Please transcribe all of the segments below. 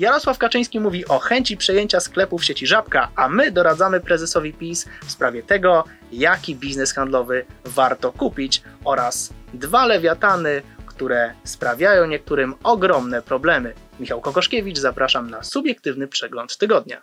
Jarosław Kaczyński mówi o chęci przejęcia sklepów sieci Żabka, a my doradzamy prezesowi PiS w sprawie tego, jaki biznes handlowy warto kupić oraz dwa lewiatany, które sprawiają niektórym ogromne problemy. Michał Kokoszkiewicz, zapraszam na subiektywny przegląd tygodnia.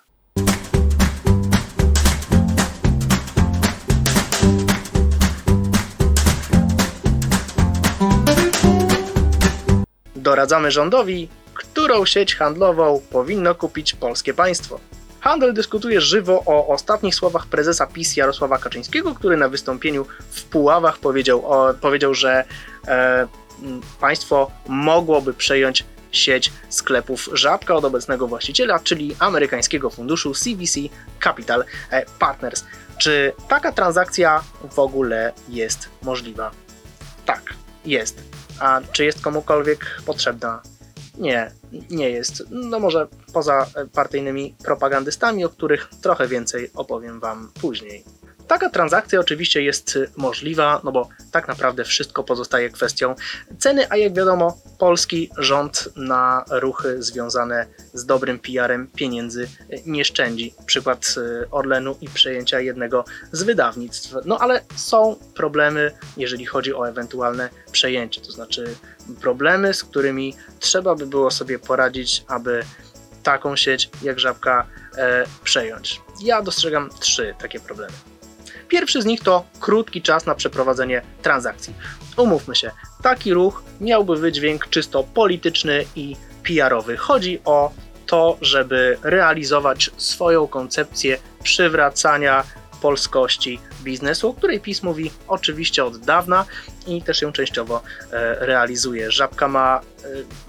Doradzamy rządowi, którą sieć handlową powinno kupić polskie państwo. Handel dyskutuje żywo o ostatnich słowach prezesa PiS Jarosława Kaczyńskiego, który na wystąpieniu w Puławach powiedział, o, powiedział że e, państwo mogłoby przejąć sieć sklepów Żabka od obecnego właściciela, czyli amerykańskiego funduszu CVC Capital e, Partners. Czy taka transakcja w ogóle jest możliwa? Tak, jest. A czy jest komukolwiek potrzebna? Nie, nie jest. No może poza partyjnymi propagandystami, o których trochę więcej opowiem Wam później. Taka transakcja oczywiście jest możliwa, no bo tak naprawdę wszystko pozostaje kwestią ceny, a jak wiadomo, polski rząd na ruchy związane z dobrym PR-em pieniędzy nie szczędzi. Przykład Orlenu i przejęcia jednego z wydawnictw. No ale są problemy, jeżeli chodzi o ewentualne przejęcie, to znaczy problemy, z którymi trzeba by było sobie poradzić, aby taką sieć jak Żabka e, przejąć. Ja dostrzegam trzy takie problemy. Pierwszy z nich to krótki czas na przeprowadzenie transakcji. Umówmy się, taki ruch miałby wydźwięk czysto polityczny i PR-owy. Chodzi o to, żeby realizować swoją koncepcję przywracania polskości biznesu, o której PiS mówi oczywiście od dawna i też ją częściowo e, realizuje. Żabka ma e,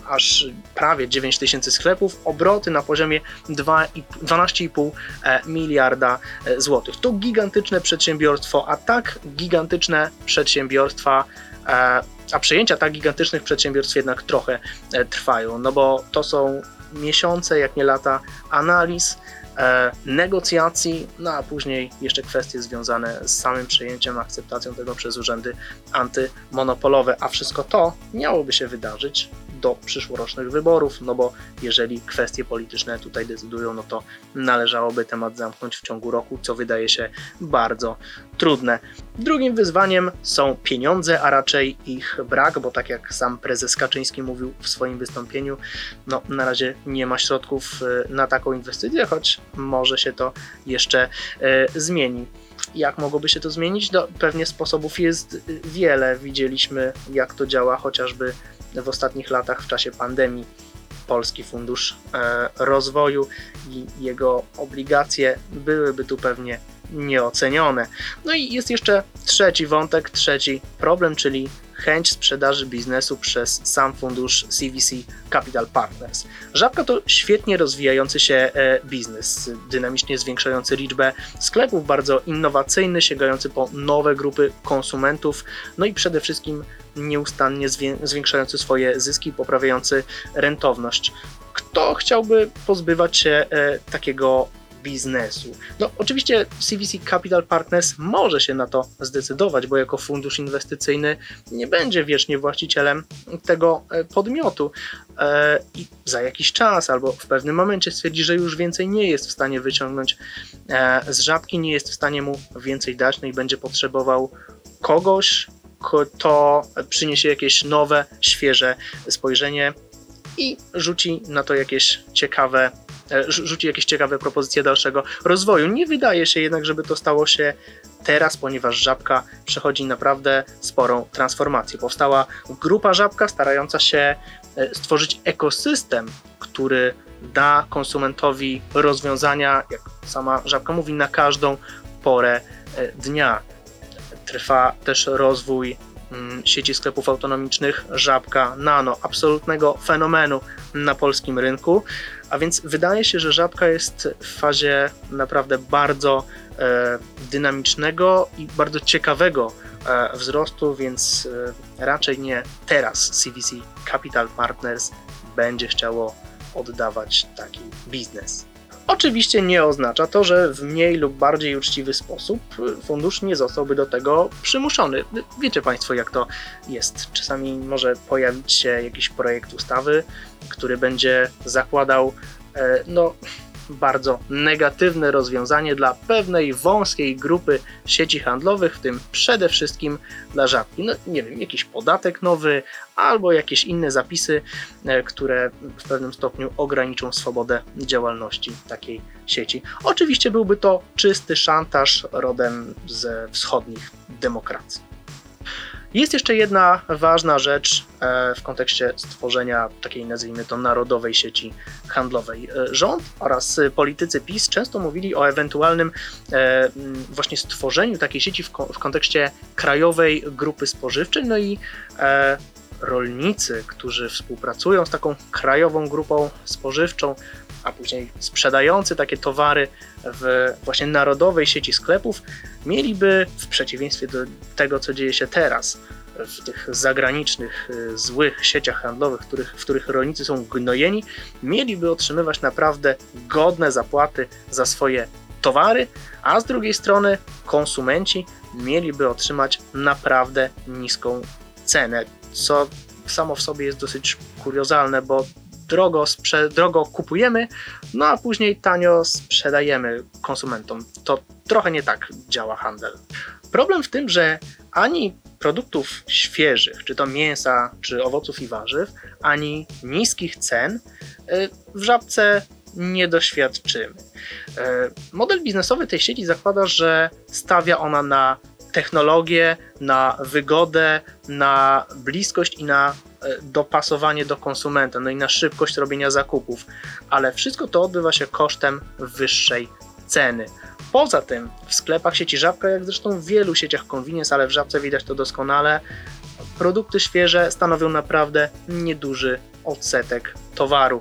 aż prawie 9 tysięcy sklepów, obroty na poziomie 12,5 e, miliarda złotych. To gigantyczne przedsiębiorstwo, a tak gigantyczne przedsiębiorstwa a przejęcia tak gigantycznych przedsiębiorstw jednak trochę trwają, no bo to są miesiące, jak nie lata analiz, negocjacji, no a później jeszcze kwestie związane z samym przejęciem, akceptacją tego przez urzędy antymonopolowe, a wszystko to miałoby się wydarzyć do przyszłorocznych wyborów, no bo jeżeli kwestie polityczne tutaj decydują, no to należałoby temat zamknąć w ciągu roku, co wydaje się bardzo trudne. Drugim wyzwaniem są pieniądze, a raczej ich brak, bo tak jak sam prezes Kaczyński mówił w swoim wystąpieniu, no na razie nie ma środków e, na taką inwestycję, choć może się to jeszcze e, zmieni. Jak mogłoby się to zmienić? No, pewnie sposobów jest wiele. Widzieliśmy, jak to działa chociażby w ostatnich latach w czasie pandemii. Polski Fundusz e, Rozwoju i jego obligacje byłyby tu pewnie nieocenione. No i jest jeszcze trzeci wątek, trzeci problem, czyli chęć sprzedaży biznesu przez sam fundusz CVC Capital Partners. Żabka to świetnie rozwijający się e, biznes, dynamicznie zwiększający liczbę sklepów, bardzo innowacyjny, sięgający po nowe grupy konsumentów, no i przede wszystkim nieustannie zwiększający swoje zyski, poprawiający rentowność. Kto chciałby pozbywać się e, takiego biznesu. No, oczywiście CVC Capital Partners może się na to zdecydować, bo jako fundusz inwestycyjny nie będzie wiecznie właścicielem tego e, podmiotu e, i za jakiś czas albo w pewnym momencie stwierdzi, że już więcej nie jest w stanie wyciągnąć e, z żabki, nie jest w stanie mu więcej dać, no i będzie potrzebował kogoś, kto przyniesie jakieś nowe, świeże spojrzenie i rzuci na to jakieś ciekawe rzuci jakieś ciekawe propozycje dalszego rozwoju. Nie wydaje się jednak, żeby to stało się teraz, ponieważ Żabka przechodzi naprawdę sporą transformację. Powstała grupa Żabka starająca się e, stworzyć ekosystem, który da konsumentowi rozwiązania, jak sama Żabka mówi, na każdą porę e, dnia. Trwa też rozwój mm, sieci sklepów autonomicznych Żabka Nano, absolutnego fenomenu na polskim rynku. A więc wydaje się, że żabka jest w fazie naprawdę bardzo e, dynamicznego i bardzo ciekawego e, wzrostu, więc e, raczej nie teraz CVC Capital Partners będzie chciało oddawać taki biznes. Oczywiście nie oznacza to, że w mniej lub bardziej uczciwy sposób fundusz nie zostałby do tego przymuszony. Wiecie Państwo, jak to jest. Czasami może pojawić się jakiś projekt ustawy, który będzie zakładał e, no, bardzo negatywne rozwiązanie dla pewnej wąskiej grupy sieci handlowych, w tym przede wszystkim dla żabki. No nie wiem, jakiś podatek nowy albo jakieś inne zapisy, e, które w pewnym stopniu ograniczą swobodę działalności takiej sieci. Oczywiście byłby to czysty szantaż rodem ze wschodnich demokracji. Jest jeszcze jedna ważna rzecz e, w kontekście stworzenia takiej, nazwijmy to, narodowej sieci handlowej. E, rząd oraz politycy PiS często mówili o ewentualnym e, właśnie stworzeniu takiej sieci w kontekście krajowej grupy spożywczej, no i rolnicy, którzy współpracują z taką krajową grupą spożywczą, a później sprzedający takie towary w właśnie narodowej sieci sklepów, mieliby w przeciwieństwie do tego, co dzieje się teraz w tych zagranicznych, y, złych sieciach handlowych, których, w których rolnicy są gnojeni, mieliby otrzymywać naprawdę godne zapłaty za swoje towary, a z drugiej strony konsumenci mieliby otrzymać naprawdę niską cenę, co samo w sobie jest dosyć kuriozalne, bo drogo, sprze- drogo kupujemy, no a później tanio sprzedajemy konsumentom. To trochę nie tak działa handel. Problem w tym, że ani produktów świeżych, czy to mięsa, czy owoców i warzyw, ani niskich cen y, w żabce nie doświadczymy. Y, model biznesowy tej sieci zakłada, że stawia ona na technologię, na wygodę, na bliskość i na dopasowanie do konsumenta, no i na szybkość robienia zakupów, ale wszystko to odbywa się kosztem wyższej ceny. Poza tym w sklepach sieci Żabka, jak zresztą w wielu sieciach convenience, ale w Żabce widać to doskonale, produkty świeże stanowią naprawdę nieduży odsetek towaru.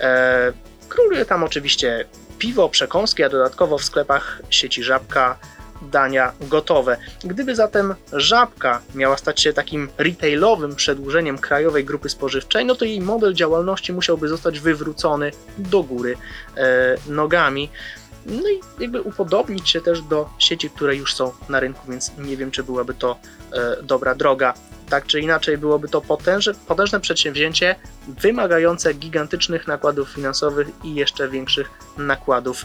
Eee, króluje tam oczywiście piwo, przekąski, a dodatkowo w sklepach sieci Żabka dania gotowe. Gdyby zatem Żabka miała stać się takim retailowym przedłużeniem krajowej grupy spożywczej, no to jej model działalności musiałby zostać wywrócony do góry e, nogami. No i jakby upodobnić się też do sieci, które już są na rynku, więc nie wiem, czy byłaby to e, dobra droga. Tak czy inaczej, byłoby to potężne, potężne przedsięwzięcie wymagające gigantycznych nakładów finansowych i jeszcze większych nakładów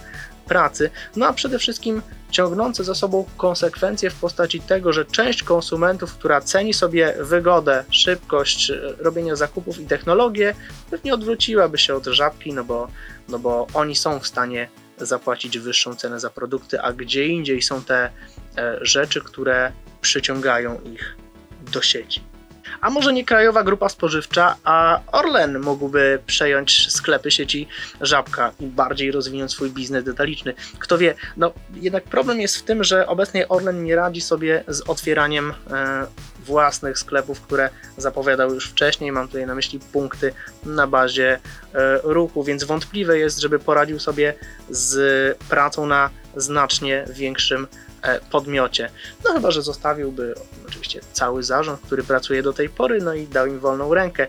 pracy, no a przede wszystkim ciągnące za sobą konsekwencje w postaci tego, że część konsumentów, która ceni sobie wygodę, szybkość e, robienia zakupów i technologię, pewnie odwróciłaby się od żabki, no bo, no bo oni są w stanie zapłacić wyższą cenę za produkty, a gdzie indziej są te e, rzeczy, które przyciągają ich do sieci. A może nie krajowa grupa spożywcza, a Orlen mógłby przejąć sklepy sieci Żabka i bardziej rozwinąć swój biznes detaliczny. Kto wie, no jednak problem jest w tym, że obecnie Orlen nie radzi sobie z otwieraniem e, własnych sklepów, które zapowiadał już wcześniej. Mam tutaj na myśli punkty na bazie e, ruchu, więc wątpliwe jest, żeby poradził sobie z pracą na znacznie większym E, podmiocie. No chyba, że zostawiłby oczywiście cały zarząd, który pracuje do tej pory, no i dał im wolną rękę.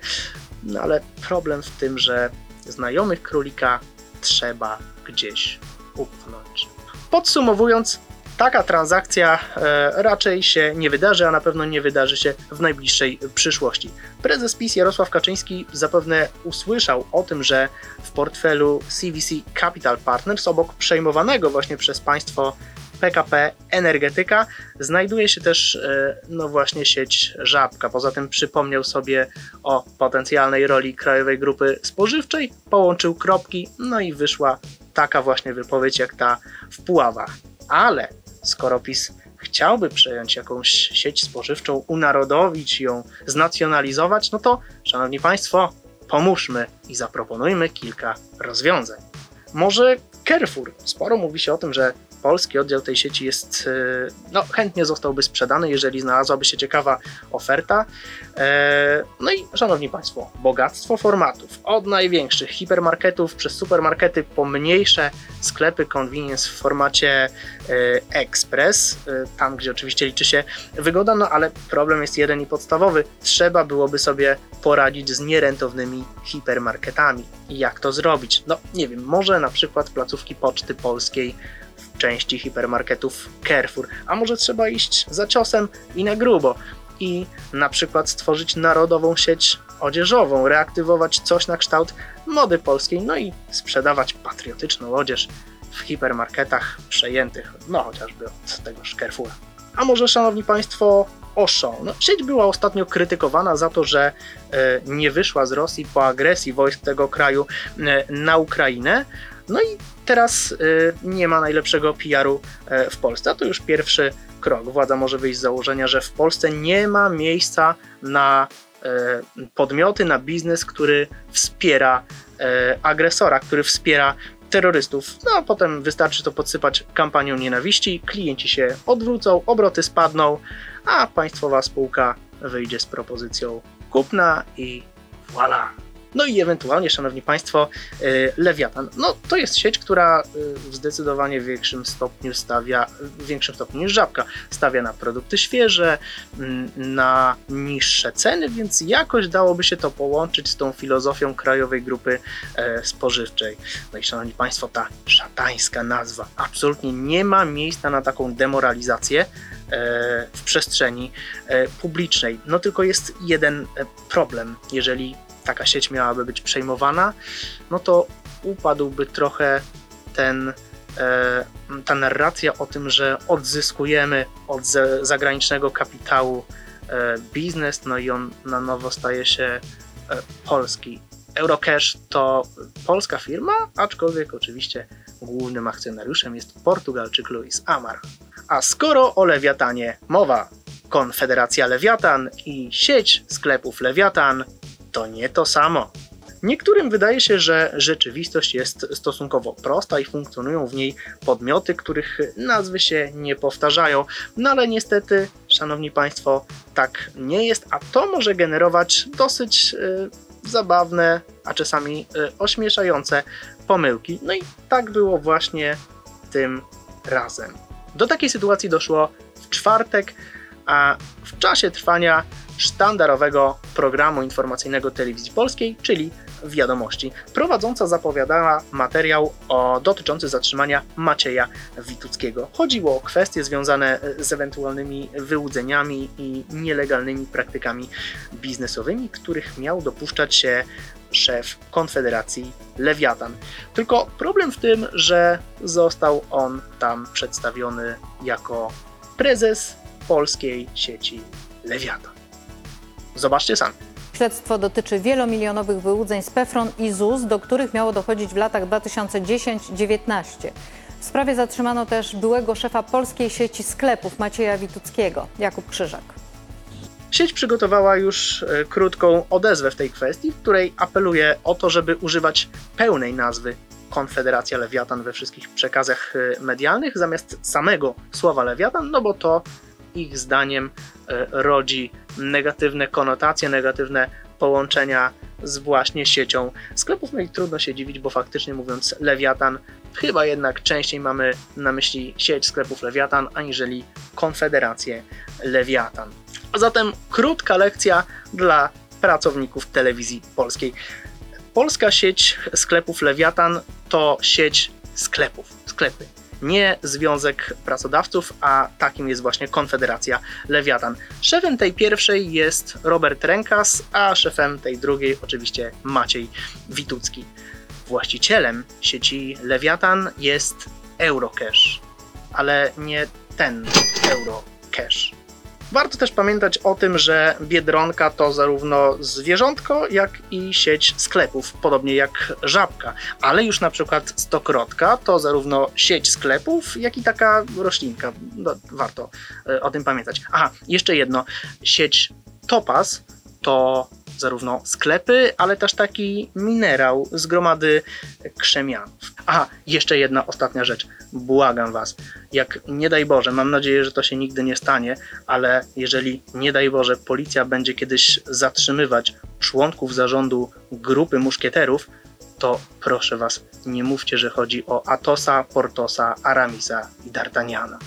No ale problem w tym, że znajomych królika trzeba gdzieś upchnąć. Podsumowując, taka transakcja e, raczej się nie wydarzy, a na pewno nie wydarzy się w najbliższej przyszłości. Prezes PiS Jarosław Kaczyński zapewne usłyszał o tym, że w portfelu CVC Capital Partners obok przejmowanego właśnie przez państwo PKP Energetyka znajduje się też e, no właśnie sieć Żabka. Poza tym przypomniał sobie o potencjalnej roli Krajowej Grupy Spożywczej, połączył kropki, no i wyszła taka właśnie wypowiedź jak ta w Puławach. Ale skoro PiS chciałby przejąć jakąś sieć spożywczą, unarodowić ją, znacjonalizować, no to, szanowni państwo, pomóżmy i zaproponujmy kilka rozwiązań. Może Carrefour. Sporo mówi się o tym, że polski oddział tej sieci jest, e, no chętnie zostałby sprzedany, jeżeli znalazłaby się ciekawa oferta. E, no i szanowni Państwo, bogactwo formatów. Od największych hipermarketów przez supermarkety po mniejsze sklepy convenience w formacie e, express, tam gdzie oczywiście liczy się wygoda, no ale problem jest jeden i podstawowy. Trzeba byłoby sobie poradzić z nierentownymi hipermarketami. Jak to zrobić? No nie wiem, może na przykład placówki Poczty Polskiej części hipermarketów Carrefour, a może trzeba iść za ciosem i na grubo i na przykład stworzyć narodową sieć odzieżową, reaktywować coś na kształt mody polskiej, no i sprzedawać patriotyczną odzież w hipermarketach przejętych, no chociażby od tego Carrefoura. A może, szanowni państwo, Auchan. No, sieć była ostatnio krytykowana za to, że e, nie wyszła z Rosji po agresji wojsk tego kraju e, na Ukrainę. No i teraz e, nie ma najlepszego PR-u e, w Polsce. A to już pierwszy krok. Władza może wyjść z założenia, że w Polsce nie ma miejsca na e, podmioty, na biznes, który wspiera e, agresora, który wspiera terrorystów. No a potem wystarczy to podsypać kampanią nienawiści, klienci się odwrócą, obroty spadną, a państwowa spółka wyjdzie z propozycją kupna i voilà. No i ewentualnie, szanowni państwo, y, Lewiatan. No to jest sieć, która y, w zdecydowanie większym stopniu stawia, w większym stopniu niż żabka, stawia na produkty świeże, mm, na niższe ceny, więc jakoś dałoby się to połączyć z tą filozofią Krajowej Grupy e, Spożywczej. No i szanowni państwo, ta szatańska nazwa absolutnie nie ma miejsca na taką demoralizację e, w przestrzeni e, publicznej. No tylko jest jeden problem, jeżeli taka sieć miałaby być przejmowana, no to upadłby trochę ten, e, ta narracja o tym, że odzyskujemy od zagranicznego kapitału e, biznes, no i on na nowo staje się e, polski. Eurocash to polska firma, aczkolwiek oczywiście głównym akcjonariuszem jest Portugalczyk Luis Amar. A skoro o Lewiatanie mowa, Konfederacja Lewiatan i sieć sklepów Lewiatan to nie to samo. Niektórym wydaje się, że rzeczywistość jest stosunkowo prosta i funkcjonują w niej podmioty, których nazwy się nie powtarzają, no ale niestety, szanowni państwo, tak nie jest, a to może generować dosyć y, zabawne, a czasami y, ośmieszające pomyłki. No i tak było właśnie tym razem. Do takiej sytuacji doszło w czwartek, a w czasie trwania sztandarowego programu informacyjnego telewizji polskiej, czyli Wiadomości. Prowadząca zapowiadała materiał o, dotyczący zatrzymania Macieja Wituckiego. Chodziło o kwestie związane z ewentualnymi wyłudzeniami i nielegalnymi praktykami biznesowymi, których miał dopuszczać się szef Konfederacji Lewiatan. Tylko problem w tym, że został on tam przedstawiony jako prezes polskiej sieci Lewiatan. Zobaczcie sami. Śledztwo dotyczy wielomilionowych wyłudzeń z PEFRON i ZUS, do których miało dochodzić w latach 2010-19. W sprawie zatrzymano też byłego szefa polskiej sieci sklepów Macieja Wituckiego, Jakub Krzyżak. Sieć przygotowała już e, krótką odezwę w tej kwestii, w której apeluje o to, żeby używać pełnej nazwy Konfederacja Lewiatan we wszystkich przekazach e, medialnych zamiast samego słowa Lewiatan, no bo to ich zdaniem e, rodzi negatywne konotacje, negatywne połączenia z właśnie siecią sklepów. No i trudno się dziwić, bo faktycznie mówiąc Lewiatan, chyba jednak częściej mamy na myśli sieć sklepów Lewiatan, aniżeli Konfederację Lewiatan. A zatem krótka lekcja dla pracowników telewizji polskiej. Polska sieć sklepów Lewiatan to sieć sklepów, sklepy nie Związek Pracodawców, a takim jest właśnie Konfederacja Lewiatan. Szefem tej pierwszej jest Robert Rękas, a szefem tej drugiej oczywiście Maciej Witucki. Właścicielem sieci Lewiatan jest Eurocash, ale nie ten Eurocash. Warto też pamiętać o tym, że Biedronka to zarówno zwierzątko, jak i sieć sklepów, podobnie jak żabka. Ale już na przykład stokrotka to zarówno sieć sklepów, jak i taka roślinka. No, warto e, o tym pamiętać. Aha, jeszcze jedno. Sieć Topaz to zarówno sklepy, ale też taki minerał z gromady krzemianów. Aha, jeszcze jedna ostatnia rzecz. Błagam Was, jak nie daj Boże, mam nadzieję, że to się nigdy nie stanie, ale jeżeli nie daj Boże policja będzie kiedyś zatrzymywać członków zarządu grupy muszkieterów, to proszę Was, nie mówcie, że chodzi o Atosa, Portosa, Aramisa i D'Artagnana.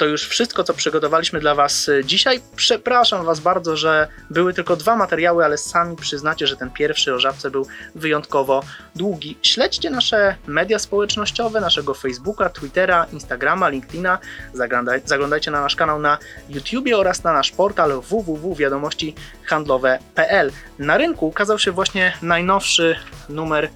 To już wszystko, co przygotowaliśmy dla Was y, dzisiaj. Przepraszam Was bardzo, że były tylko dwa materiały, ale sami przyznacie, że ten pierwszy o żabce był wyjątkowo długi. Śledźcie nasze media społecznościowe, naszego Facebooka, Twittera, Instagrama, LinkedIna. Zaglądaj, zaglądajcie na nasz kanał na YouTubie oraz na nasz portal www.wiadomościhandlowe.pl. Na rynku ukazał się właśnie najnowszy numer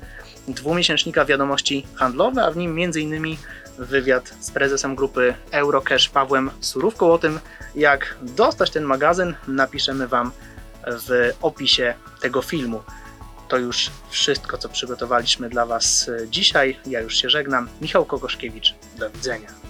dwumiesięcznika Wiadomości Handlowe, a w nim m.in. wywiad z prezesem grupy Eurocash Pawłem Surówką. O tym, jak dostać ten magazyn, napiszemy Wam w opisie tego filmu. To już wszystko, co przygotowaliśmy dla Was dzisiaj. Ja już się żegnam. Michał Kokoszkiewicz. Do widzenia.